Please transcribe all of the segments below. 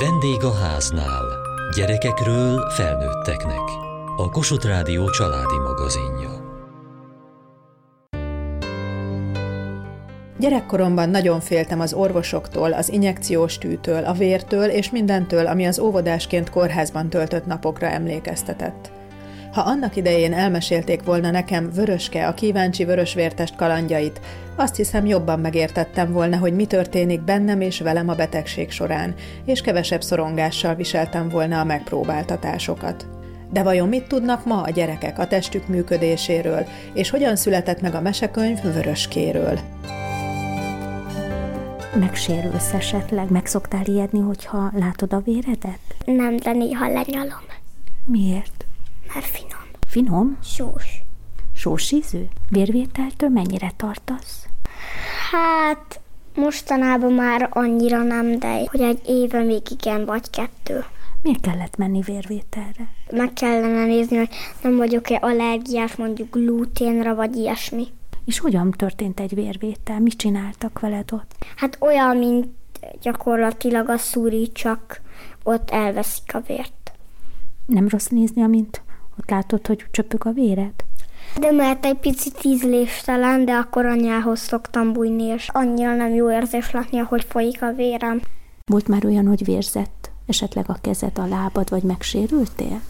Vendég a háznál. Gyerekekről felnőtteknek. A Kossuth Rádió családi magazinja. Gyerekkoromban nagyon féltem az orvosoktól, az injekciós tűtől, a vértől és mindentől, ami az óvodásként kórházban töltött napokra emlékeztetett. Ha annak idején elmesélték volna nekem Vöröske a kíváncsi vörösvértest kalandjait, azt hiszem jobban megértettem volna, hogy mi történik bennem és velem a betegség során, és kevesebb szorongással viseltem volna a megpróbáltatásokat. De vajon mit tudnak ma a gyerekek a testük működéséről, és hogyan született meg a mesekönyv Vöröskéről? Megsérülsz esetleg? Meg szoktál ijedni, hogyha látod a véredet? Nem, de néha lenyalom. Miért? Mert finom. Finom? Sós. Sós ízű? Vérvételtől mennyire tartasz? Hát, mostanában már annyira nem, de hogy egy éve még igen, vagy kettő. Miért kellett menni vérvételre? Meg kellene nézni, hogy nem vagyok-e allergiás mondjuk gluténra, vagy ilyesmi. És hogyan történt egy vérvétel? Mit csináltak veled ott? Hát olyan, mint gyakorlatilag a szúri, csak ott elveszik a vért. Nem rossz nézni, amint ott látod, hogy csöpög a véred? De mert egy picit ízléstelen, de akkor anyához szoktam bújni, és annyira nem jó érzés látni, ahogy folyik a vérem. Volt már olyan, hogy vérzett esetleg a kezed, a lábad, vagy megsérültél?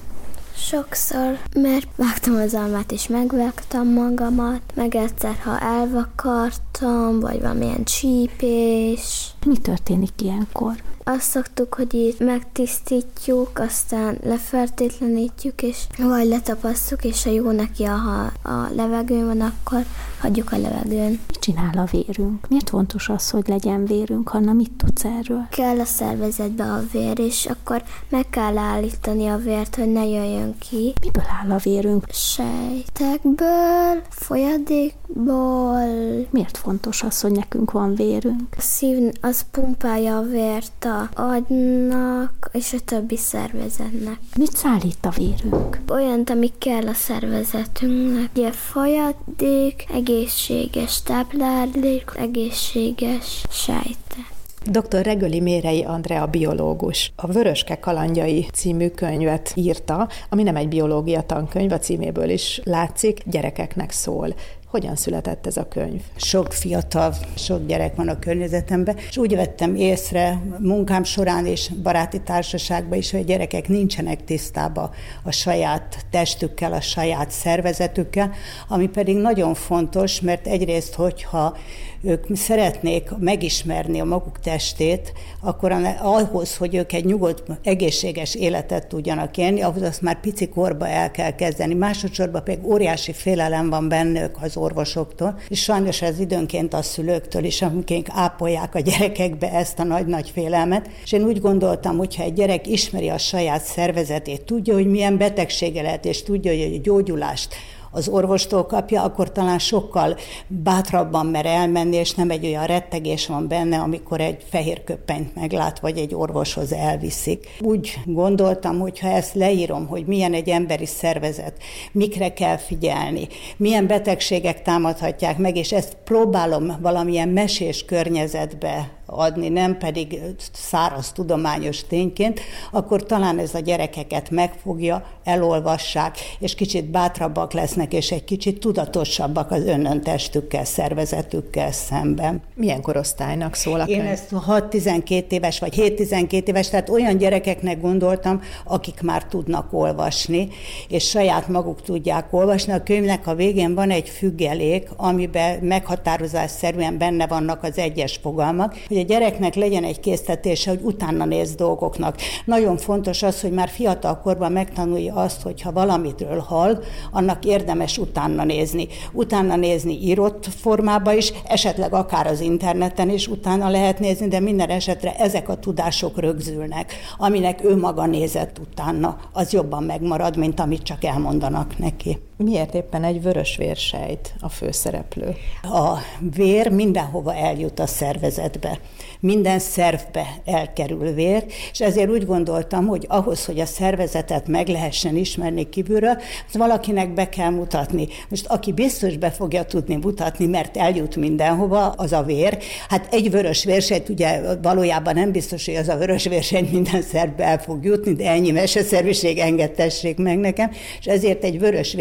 Sokszor, mert vágtam az almát és megvágtam magamat, meg egyszer, ha elvakartam, vagy valamilyen csípés. Mi történik ilyenkor? Azt szoktuk, hogy itt megtisztítjuk, aztán lefertőtlenítjük, és vagy letapasszuk, és ha jó neki, ha a levegőn van, akkor hagyjuk a levegőn. Mit csinál a vérünk? Miért fontos az, hogy legyen vérünk? Hanna, mit tudsz erről? Kell a szervezetbe a vér, és akkor meg kell állítani a vért, hogy ne jöjjön ki. Miből áll a vérünk? Sejtekből, folyadékból. Miért fontos az, hogy nekünk van vérünk? A szív az pumpálja a vért a agynak és a többi szervezetnek. Mit szállít a vérünk? Olyan, ami kell a szervezetünknek. Ugye folyadék, egészséges táplálék, egészséges sejtek. Dr. Regöli Mérei Andrea biológus a Vöröske kalandjai című könyvet írta, ami nem egy biológia tankönyv, a címéből is látszik, gyerekeknek szól. Hogyan született ez a könyv? Sok fiatal, sok gyerek van a környezetemben, és úgy vettem észre munkám során és baráti társaságban is, hogy a gyerekek nincsenek tisztába a saját testükkel, a saját szervezetükkel, ami pedig nagyon fontos, mert egyrészt, hogyha ők szeretnék megismerni a maguk testét, akkor ahhoz, hogy ők egy nyugodt, egészséges életet tudjanak élni, ahhoz azt már pici korba el kell kezdeni. Másodszorban pedig óriási félelem van bennük az orvosoktól, és sajnos ez időnként a szülőktől is, amikor ápolják a gyerekekbe ezt a nagy-nagy félelmet. És én úgy gondoltam, hogy ha egy gyerek ismeri a saját szervezetét, tudja, hogy milyen betegsége lehet, és tudja, hogy a gyógyulást az orvostól kapja, akkor talán sokkal bátrabban mer elmenni, és nem egy olyan rettegés van benne, amikor egy fehér köppenyt meglát, vagy egy orvoshoz elviszik. Úgy gondoltam, hogy ha ezt leírom, hogy milyen egy emberi szervezet, mikre kell figyelni, milyen betegségek támadhatják meg, és ezt próbálom valamilyen mesés környezetbe adni, nem pedig száraz tudományos tényként, akkor talán ez a gyerekeket megfogja, elolvassák, és kicsit bátrabbak lesznek, és egy kicsit tudatosabbak az önöntestükkel, szervezetükkel szemben. Milyen korosztálynak szól a könyv? Én ezt 6-12 éves, vagy 7-12 éves, tehát olyan gyerekeknek gondoltam, akik már tudnak olvasni, és saját maguk tudják olvasni. A könyvnek a végén van egy függelék, amiben meghatározásszerűen benne vannak az egyes fogalmak, hogy hogy a gyereknek legyen egy késztetése, hogy utána néz dolgoknak. Nagyon fontos az, hogy már fiatal korban megtanulja azt, hogy ha valamitről hall, annak érdemes utána nézni. Utána nézni írott formába is, esetleg akár az interneten is utána lehet nézni, de minden esetre ezek a tudások rögzülnek. Aminek ő maga nézett utána, az jobban megmarad, mint amit csak elmondanak neki. Miért éppen egy vörös vérsejt a főszereplő? A vér mindenhova eljut a szervezetbe minden szervbe elkerül vér, és ezért úgy gondoltam, hogy ahhoz, hogy a szervezetet meg lehessen ismerni kívülről, az valakinek be kell mutatni. Most aki biztos be fogja tudni mutatni, mert eljut mindenhova, az a vér. Hát egy vörös vérsejt, ugye valójában nem biztos, hogy az a vörös vérsejt minden szervbe el fog jutni, de ennyi meseszerűség engedtessék meg nekem, és ezért egy vörös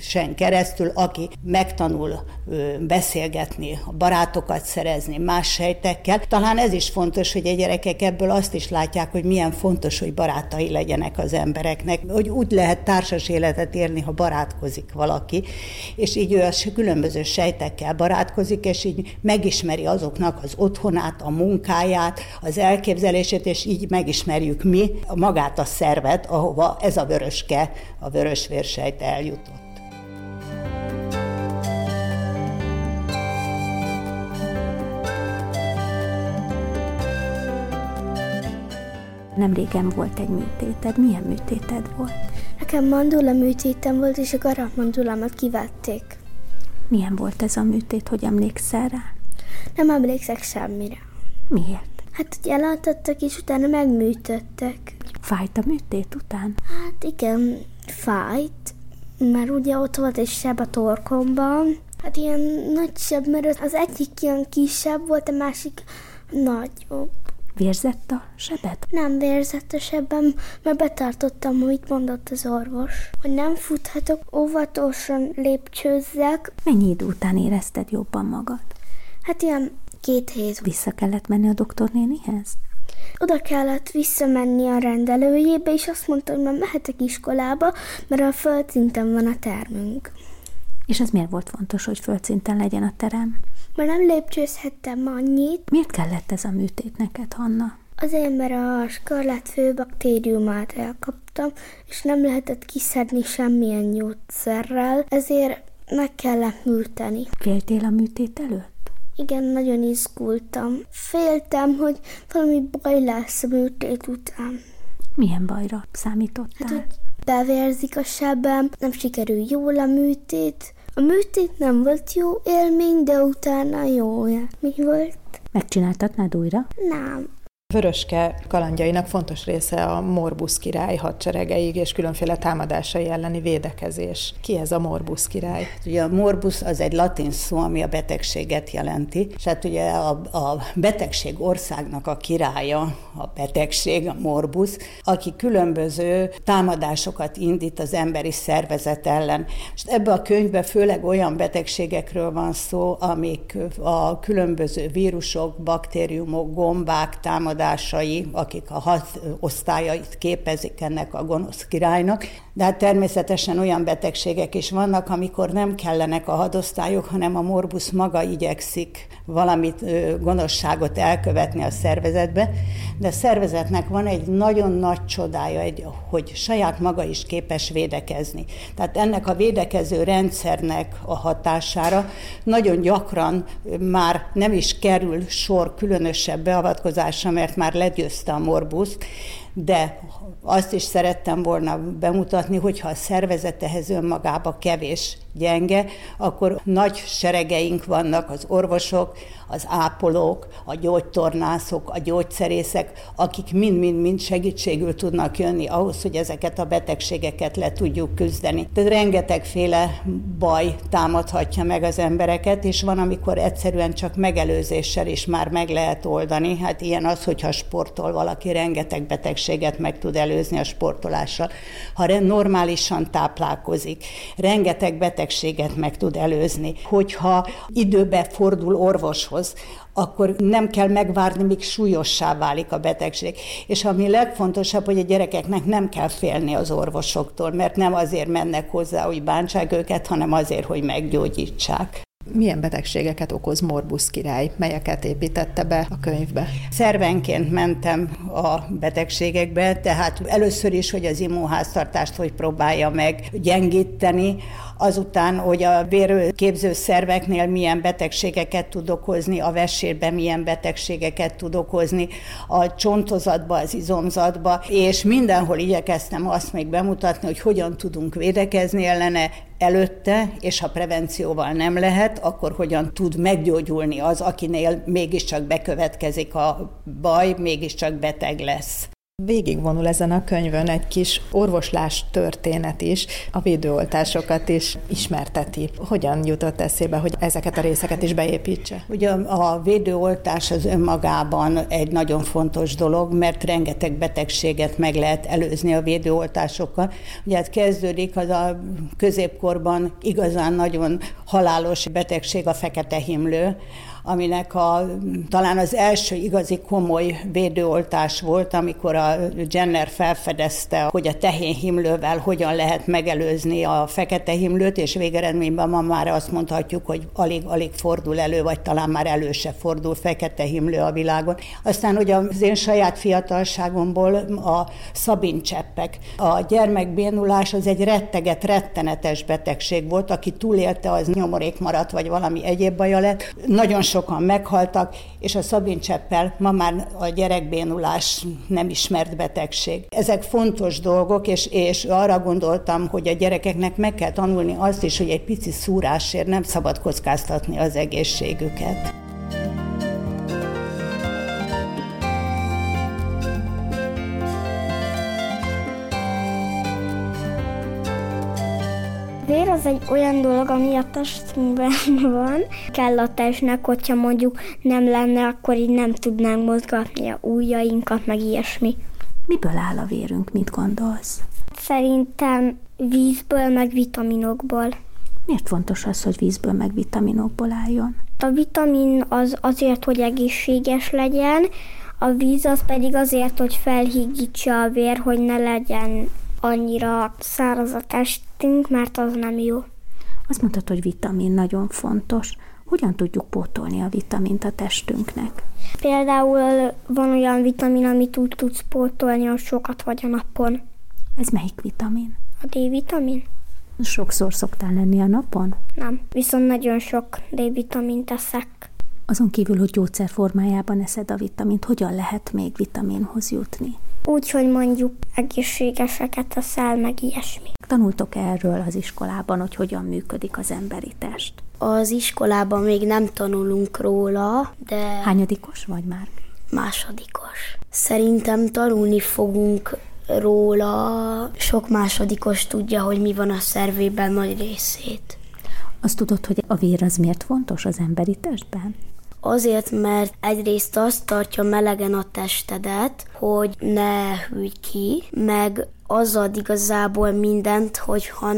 sen keresztül, aki megtanul beszélgetni, barátokat szerezni más sejtekkel, gyerekekkel. Talán ez is fontos, hogy a gyerekek ebből azt is látják, hogy milyen fontos, hogy barátai legyenek az embereknek, hogy úgy lehet társas életet érni, ha barátkozik valaki, és így ő a különböző sejtekkel barátkozik, és így megismeri azoknak az otthonát, a munkáját, az elképzelését, és így megismerjük mi magát a szervet, ahova ez a vöröske, a vörös vérsejt eljutott. Nem régen volt egy műtéted. Milyen műtéted volt? Nekem mandula műtétem volt, és a garantmandulámat kivették. Milyen volt ez a műtét, hogy emlékszel rá? Nem emlékszek semmire. Miért? Hát, hogy elaltattak, és utána megműtöttek. Fájt a műtét után? Hát igen, fájt, mert ugye ott volt egy seb a torkomban. Hát ilyen nagy seb, mert az egyik ilyen kisebb volt, a másik nagyobb. Vérzett a sebed? Nem vérzett a sebem, mert betartottam, amit mondott az orvos. Hogy nem futhatok, óvatosan lépcsőzzek. Mennyi idő után érezted jobban magad? Hát ilyen két hét. Vissza kellett menni a doktornénihez? Oda kellett visszamenni a rendelőjébe, és azt mondta, hogy már mehetek iskolába, mert a földszinten van a termünk. És ez miért volt fontos, hogy földszinten legyen a terem? Már nem lépcsőzhettem annyit. Miért kellett ez a műtét neked, Hanna? Azért, mert a skarlát főbaktériumát elkaptam, és nem lehetett kiszedni semmilyen gyógyszerrel, ezért meg kellett műteni. Féltél a műtét előtt? Igen, nagyon izgultam. Féltem, hogy valami baj lesz a műtét után. Milyen bajra számítottál? Hát, hogy bevérzik a sebem, nem sikerül jól a műtét, a műtét nem volt jó élmény, de utána jó. Mi volt? Megcsináltatnád újra? Nem. Vöröske kalandjainak fontos része a Morbus király hadseregeig és különféle támadásai elleni védekezés. Ki ez a Morbus király? Ugye a Morbus az egy latin szó, ami a betegséget jelenti, és hát ugye a, a betegség országnak a királya, a betegség, a Morbus, aki különböző támadásokat indít az emberi szervezet ellen. És ebbe a könyvbe főleg olyan betegségekről van szó, amik a különböző vírusok, baktériumok, gombák támadások, támadásai, akik a hat osztályait képezik ennek a gonosz királynak, de hát természetesen olyan betegségek is vannak, amikor nem kellenek a hadosztályok, hanem a morbus maga igyekszik valamit gonoszságot elkövetni a szervezetbe, de a szervezetnek van egy nagyon nagy csodája, egy, hogy saját maga is képes védekezni. Tehát ennek a védekező rendszernek a hatására nagyon gyakran már nem is kerül sor különösebb beavatkozásra, mert már legyőzte a morbuszt, de azt is szerettem volna bemutatni, hogyha a szervezet ehhez önmagába kevés gyenge, akkor nagy seregeink vannak az orvosok, az ápolók, a gyógytornászok, a gyógyszerészek, akik mind-mind-mind segítségül tudnak jönni ahhoz, hogy ezeket a betegségeket le tudjuk küzdeni. Tehát rengetegféle baj támadhatja meg az embereket, és van, amikor egyszerűen csak megelőzéssel is már meg lehet oldani. Hát ilyen az, hogyha sportol valaki, rengeteg betegséget meg tud előzni a sportolással. Ha normálisan táplálkozik, rengeteg betegséget meg tud előzni. Hogyha időbe fordul orvoshoz, akkor nem kell megvárni, míg súlyossá válik a betegség. És ami legfontosabb, hogy a gyerekeknek nem kell félni az orvosoktól, mert nem azért mennek hozzá, hogy bántsák őket, hanem azért, hogy meggyógyítsák. Milyen betegségeket okoz Morbus király? Melyeket építette be a könyvbe? Szervenként mentem a betegségekbe, tehát először is, hogy az immunháztartást hogy próbálja meg gyengíteni, azután, hogy a vérképző szerveknél milyen betegségeket tud okozni, a vesérben milyen betegségeket tud okozni, a csontozatba, az izomzatba, és mindenhol igyekeztem azt még bemutatni, hogy hogyan tudunk védekezni ellene, előtte, és ha prevencióval nem lehet, akkor hogyan tud meggyógyulni az, akinél mégiscsak bekövetkezik a baj, mégiscsak beteg lesz. Végigvonul ezen a könyvön egy kis orvoslás történet is, a védőoltásokat is ismerteti. Hogyan jutott eszébe, hogy ezeket a részeket is beépítse? Ugye a védőoltás az önmagában egy nagyon fontos dolog, mert rengeteg betegséget meg lehet előzni a védőoltásokkal. Ugye hát kezdődik az a középkorban igazán nagyon halálos betegség a fekete himlő, aminek a, talán az első igazi komoly védőoltás volt, amikor a Jenner felfedezte, hogy a tehén himlővel hogyan lehet megelőzni a fekete himlőt, és végeredményben ma már azt mondhatjuk, hogy alig-alig fordul elő, vagy talán már elő se fordul fekete himlő a világon. Aztán, hogy az én saját fiatalságomból a szabincseppek. A gyermekbénulás az egy retteget, rettenetes betegség volt, aki túlélte, az nyomorék maradt, vagy valami egyéb baja lett. Nagyon sokan meghaltak, és a szabincseppel ma már a gyerekbénulás nem ismert betegség. Ezek fontos dolgok, és, és arra gondoltam, hogy a gyerekeknek meg kell tanulni azt is, hogy egy pici szúrásért nem szabad kockáztatni az egészségüket. Vér az egy olyan dolog, ami a testünkben van. Kell a testnek, hogyha mondjuk nem lenne, akkor így nem tudnánk mozgatni a ujjainkat, meg ilyesmi. Miből áll a vérünk, mit gondolsz? Szerintem vízből, meg vitaminokból. Miért fontos az, hogy vízből, meg vitaminokból álljon? A vitamin az azért, hogy egészséges legyen, a víz az pedig azért, hogy felhígítsa a vér, hogy ne legyen annyira száraz a testünk, mert az nem jó. Azt mondtad, hogy vitamin nagyon fontos. Hogyan tudjuk pótolni a vitamint a testünknek? Például van olyan vitamin, amit úgy tudsz pótolni, hogy sokat vagy a napon. Ez melyik vitamin? A D-vitamin? Sokszor szoktál lenni a napon? Nem, viszont nagyon sok D-vitamint eszek. Azon kívül, hogy gyógyszer formájában eszed a vitamint, hogyan lehet még vitaminhoz jutni? Úgy, hogy mondjuk egészségeseket eszel, meg ilyesmi. Tanultok erről az iskolában, hogy hogyan működik az emberi test? Az iskolában még nem tanulunk róla, de... Hányadikos vagy már? Másodikos. Szerintem tanulni fogunk róla. Sok másodikos tudja, hogy mi van a szervében nagy részét. Azt tudod, hogy a vér az miért fontos az emberi testben? Azért, mert egyrészt azt tartja melegen a testedet, hogy ne hűj ki, meg az ad igazából mindent, hogyha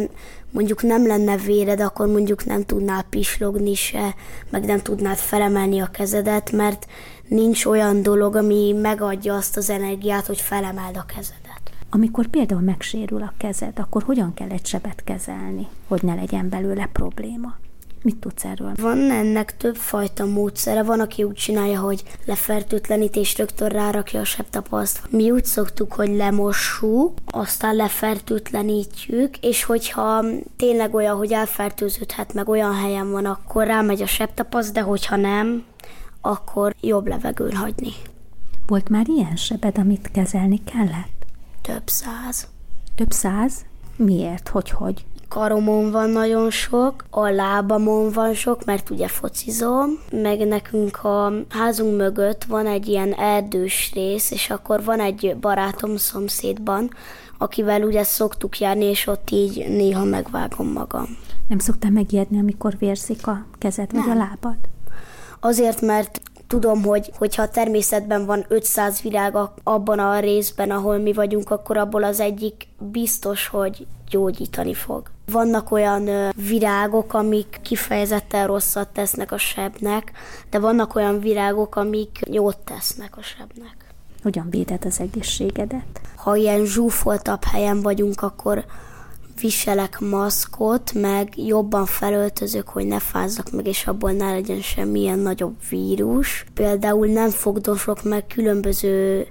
mondjuk nem lenne véred, akkor mondjuk nem tudnál pislogni se, meg nem tudnád felemelni a kezedet, mert nincs olyan dolog, ami megadja azt az energiát, hogy felemeld a kezedet. Amikor például megsérül a kezed, akkor hogyan kell egy sebet kezelni, hogy ne legyen belőle probléma? Mit tudsz erről? Van ennek több fajta módszere. Van, aki úgy csinálja, hogy lefertőtlenít és rögtön rárakja a sebtapaszt. Mi úgy szoktuk, hogy lemossuk, aztán lefertőtlenítjük, és hogyha tényleg olyan, hogy elfertőződhet, meg olyan helyen van, akkor rámegy a sebtapaszt, de hogyha nem, akkor jobb levegőn hagyni. Volt már ilyen sebed, amit kezelni kellett? Több száz. Több száz? Miért? Hogy hogy? Karomon van nagyon sok, a lábamon van sok, mert ugye focizom, meg nekünk a házunk mögött van egy ilyen erdős rész, és akkor van egy barátom szomszédban, akivel ugye szoktuk járni, és ott így néha megvágom magam. Nem szoktál megijedni, amikor vérzik a kezed vagy a lábad? Azért, mert tudom, hogy hogyha a természetben van 500 virág abban a részben, ahol mi vagyunk, akkor abból az egyik biztos, hogy gyógyítani fog. Vannak olyan virágok, amik kifejezetten rosszat tesznek a sebnek, de vannak olyan virágok, amik jót tesznek a sebnek. Hogyan véded az egészségedet? Ha ilyen zsúfoltabb helyen vagyunk, akkor viselek maszkot, meg jobban felöltözök, hogy ne fázzak meg, és abból ne legyen semmilyen nagyobb vírus. Például nem fogdosok meg különböző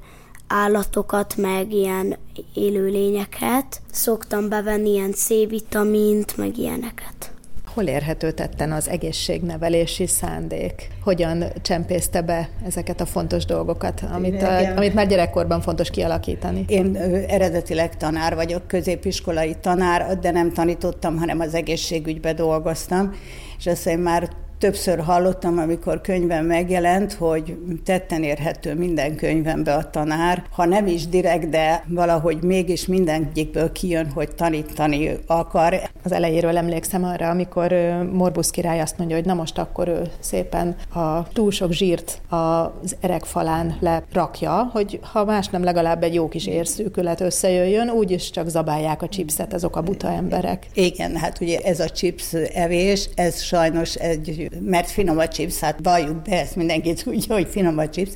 állatokat, meg ilyen élőlényeket. Szoktam bevenni ilyen C-vitamint, meg ilyeneket. Hol érhető tetten az egészségnevelési szándék? Hogyan csempészte be ezeket a fontos dolgokat, amit, a, amit már gyerekkorban fontos kialakítani? Én eredetileg tanár vagyok, középiskolai tanár, de nem tanítottam, hanem az egészségügybe dolgoztam, és azt én már többször hallottam, amikor könyvem megjelent, hogy tetten érhető minden könyvembe a tanár, ha nem is direkt, de valahogy mégis mindegyikből kijön, hogy tanítani akar. Az elejéről emlékszem arra, amikor Morbusz király azt mondja, hogy na most akkor ő szépen a túl sok zsírt az erekfalán lerakja, hogy ha más nem legalább egy jó kis érszűkület összejöjjön, úgyis csak zabálják a chipset azok a buta emberek. Igen, hát ugye ez a chips evés, ez sajnos egy mert finom a chips, hát valljuk be, ezt mindenki tudja, hogy finom a chips,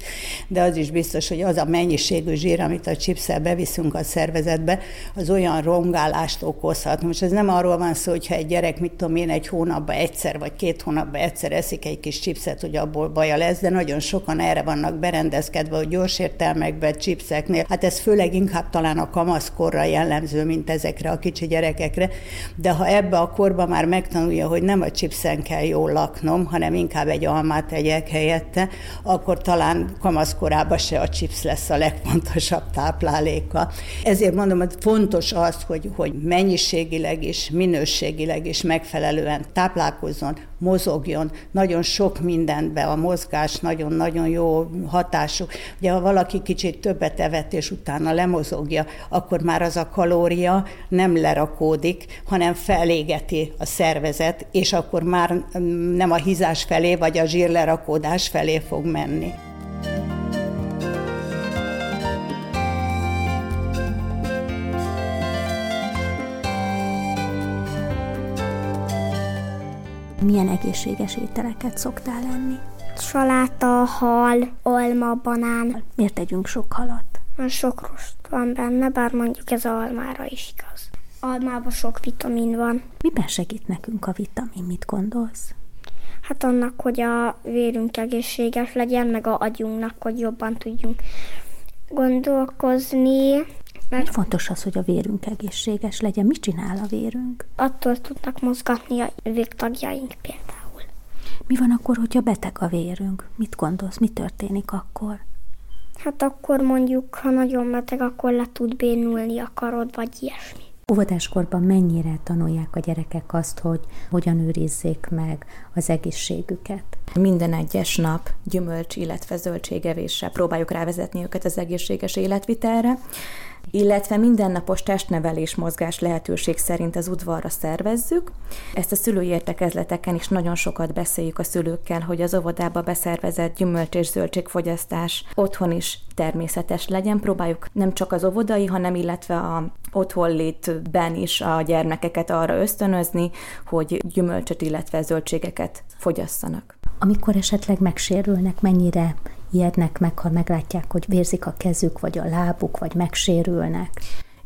de az is biztos, hogy az a mennyiségű zsír, amit a chipszel beviszünk a szervezetbe, az olyan rongálást okozhat. Most ez nem arról van szó, hogyha egy gyerek, mit tudom én, egy hónapban egyszer, vagy két hónapban egyszer eszik egy kis chipset, hogy abból baja lesz, de nagyon sokan erre vannak berendezkedve, hogy gyors értelmekben, chipseknél. Hát ez főleg inkább talán a kamaszkorra jellemző, mint ezekre a kicsi gyerekekre, de ha ebbe a korba már megtanulja, hogy nem a chipsen kell jól lakni, laknom, hanem inkább egy almát tegyek helyette, akkor talán kamaszkorában se a chips lesz a legfontosabb tápláléka. Ezért mondom, hogy fontos az, hogy, hogy mennyiségileg és minőségileg is megfelelően táplálkozzon, mozogjon, nagyon sok mindenbe a mozgás nagyon-nagyon jó hatású. Ugye ha valaki kicsit többet evett és utána lemozogja, akkor már az a kalória nem lerakódik, hanem felégeti a szervezet, és akkor már nem a hízás felé vagy a zsírlerakódás felé fog menni. Milyen egészséges ételeket szoktál enni? Saláta, hal, alma, banán. Miért tegyünk sok halat? Mert sok rost van benne, bár mondjuk ez almára is igaz. Almában sok vitamin van. Miben segít nekünk a vitamin, mit gondolsz? Hát annak, hogy a vérünk egészséges legyen, meg a agyunknak, hogy jobban tudjunk gondolkozni. Mert Mi fontos az, hogy a vérünk egészséges legyen? Mit csinál a vérünk? Attól tudnak mozgatni a végtagjaink például. Mi van akkor, hogyha beteg a vérünk? Mit gondolsz, mi történik akkor? Hát akkor mondjuk, ha nagyon beteg, akkor le tud bénulni a karod, vagy ilyesmi. Óvodáskorban mennyire tanulják a gyerekek azt, hogy hogyan őrizzék meg az egészségüket? Minden egyes nap gyümölcs, illetve zöldségevésre próbáljuk rávezetni őket az egészséges életvitelre illetve mindennapos testnevelés mozgás lehetőség szerint az udvarra szervezzük. Ezt a szülői értekezleteken is nagyon sokat beszéljük a szülőkkel, hogy az óvodába beszervezett gyümölcs és zöldségfogyasztás otthon is természetes legyen. Próbáljuk nem csak az óvodai, hanem illetve a otthonlétben is a gyermekeket arra ösztönözni, hogy gyümölcsöt, illetve zöldségeket fogyasszanak. Amikor esetleg megsérülnek, mennyire ijednek meg, ha meglátják, hogy vérzik a kezük, vagy a lábuk, vagy megsérülnek.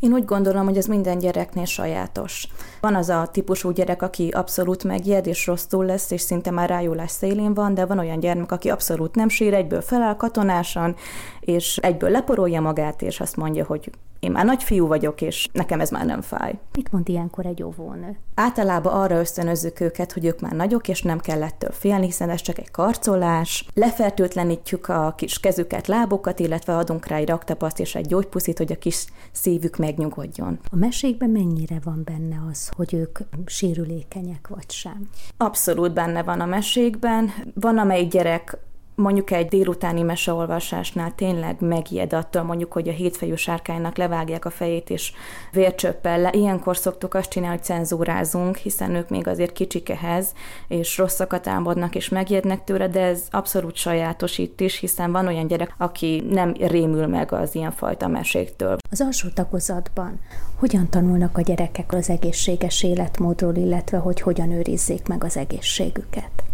Én úgy gondolom, hogy ez minden gyereknél sajátos. Van az a típusú gyerek, aki abszolút megijed és rosszul lesz, és szinte már rájulás szélén van, de van olyan gyermek, aki abszolút nem sír, egyből feláll katonásan, és egyből leporolja magát, és azt mondja, hogy én már nagy fiú vagyok, és nekem ez már nem fáj. Mit mond ilyenkor egy óvónő? Általában arra ösztönözzük őket, hogy ők már nagyok, és nem kell ettől félni, hiszen ez csak egy karcolás. Lefertőtlenítjük a kis kezüket, lábokat, illetve adunk rá egy raktapaszt és egy gyógypuszit, hogy a kis szívük megnyugodjon. A mesékben mennyire van benne az, hogy ők sérülékenyek vagy sem? Abszolút benne van a mesékben. Van, amelyik gyerek mondjuk egy délutáni meseolvasásnál tényleg megijed attól, mondjuk, hogy a hétfejű sárkánynak levágják a fejét, és vércsöppel le. Ilyenkor szoktuk azt csinálni, hogy cenzúrázunk, hiszen ők még azért kicsik ehhez, és rosszakat álmodnak, és megijednek tőle, de ez abszolút sajátos itt is, hiszen van olyan gyerek, aki nem rémül meg az ilyenfajta meséktől. Az alsó tagozatban hogyan tanulnak a gyerekek az egészséges életmódról, illetve hogy hogyan őrizzék meg az egészségüket?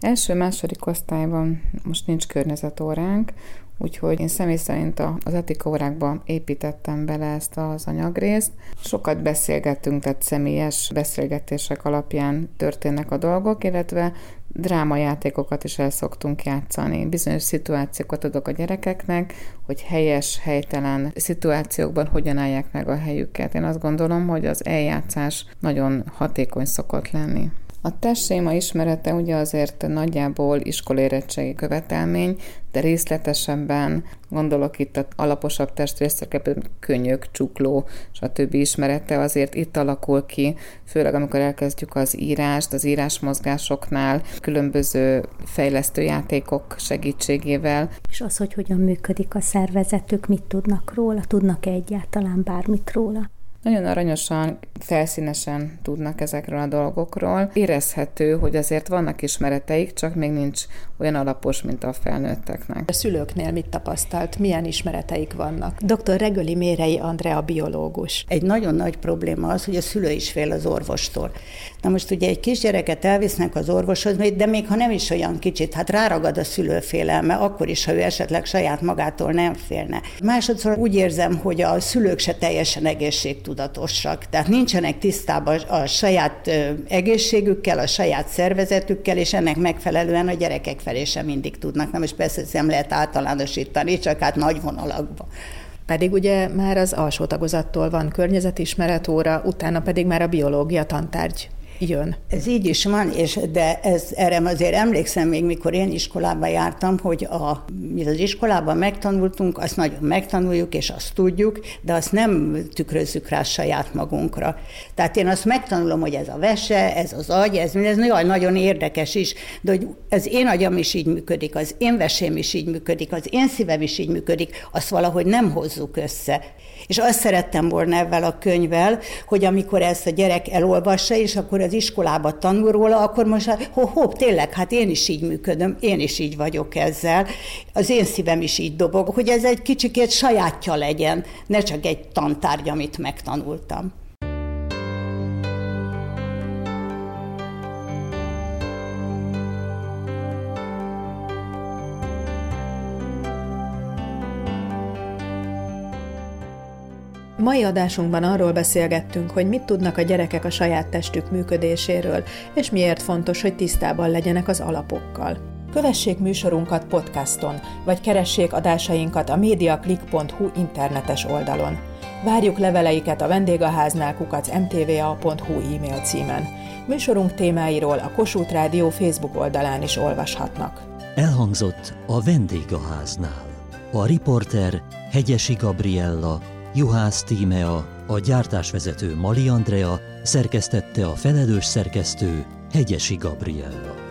Első-második osztályban most nincs környezetóránk, úgyhogy én személy szerint az etika órákba építettem bele ezt az anyagrészt. Sokat beszélgettünk, tehát személyes beszélgetések alapján történnek a dolgok, illetve drámajátékokat is el szoktunk játszani. Bizonyos szituációkat adok a gyerekeknek, hogy helyes, helytelen szituációkban hogyan állják meg a helyüket. Én azt gondolom, hogy az eljátszás nagyon hatékony szokott lenni. A testséma ismerete ugye azért nagyjából iskolérettségi követelmény, de részletesebben gondolok itt a alaposabb testrészekre, könyök, csukló, stb. ismerete azért itt alakul ki, főleg amikor elkezdjük az írást, az írásmozgásoknál, különböző fejlesztő játékok segítségével. És az, hogy hogyan működik a szervezetük, mit tudnak róla, tudnak-e egyáltalán bármit róla? Nagyon aranyosan, felszínesen tudnak ezekről a dolgokról. Érezhető, hogy azért vannak ismereteik, csak még nincs olyan alapos, mint a felnőtteknek. A szülőknél mit tapasztalt? Milyen ismereteik vannak? Dr. Regöli Mérei Andrea biológus. Egy nagyon nagy probléma az, hogy a szülő is fél az orvostól. Na most ugye egy kisgyereket elvisznek az orvoshoz, de még ha nem is olyan kicsit, hát ráragad a szülő félelme, akkor is, ha ő esetleg saját magától nem félne. Másodszor úgy érzem, hogy a szülők se teljesen egészségtudatosak, tehát nincsenek tisztában a saját egészségükkel, a saját szervezetükkel, és ennek megfelelően a gyerekek felé sem mindig tudnak. Na most persze nem lehet általánosítani, csak hát nagy vonalakban. Pedig ugye már az alsó tagozattól van környezetismeret óra, utána pedig már a biológia tantárgy jön. Ez így is van, és de ez, erre azért emlékszem még, mikor én iskolába jártam, hogy a, mi az iskolában megtanultunk, azt nagyon megtanuljuk, és azt tudjuk, de azt nem tükrözzük rá saját magunkra. Tehát én azt megtanulom, hogy ez a vese, ez az agy, ez, ez nagyon, nagyon érdekes is, de hogy az én agyam is így működik, az én vesém is így működik, az én szívem is így működik, azt valahogy nem hozzuk össze. És azt szerettem volna ebben a könyvvel, hogy amikor ezt a gyerek elolvassa, és akkor az iskolába tanul róla, akkor most, hopp, ho, tényleg, hát én is így működöm, én is így vagyok ezzel, az én szívem is így dobog, hogy ez egy kicsikét sajátja legyen, ne csak egy tantárgy, amit megtanultam. Mai adásunkban arról beszélgettünk, hogy mit tudnak a gyerekek a saját testük működéséről, és miért fontos, hogy tisztában legyenek az alapokkal. Kövessék műsorunkat podcaston, vagy keressék adásainkat a mediaclick.hu internetes oldalon. Várjuk leveleiket a vendégháznál kukac mtva.hu e-mail címen. Műsorunk témáiról a Kossuth Rádió Facebook oldalán is olvashatnak. Elhangzott a vendégháznál. A riporter Hegyesi Gabriella, Juhász Tímea, a gyártásvezető Mali Andrea, szerkesztette a felelős szerkesztő Hegyesi Gabriella.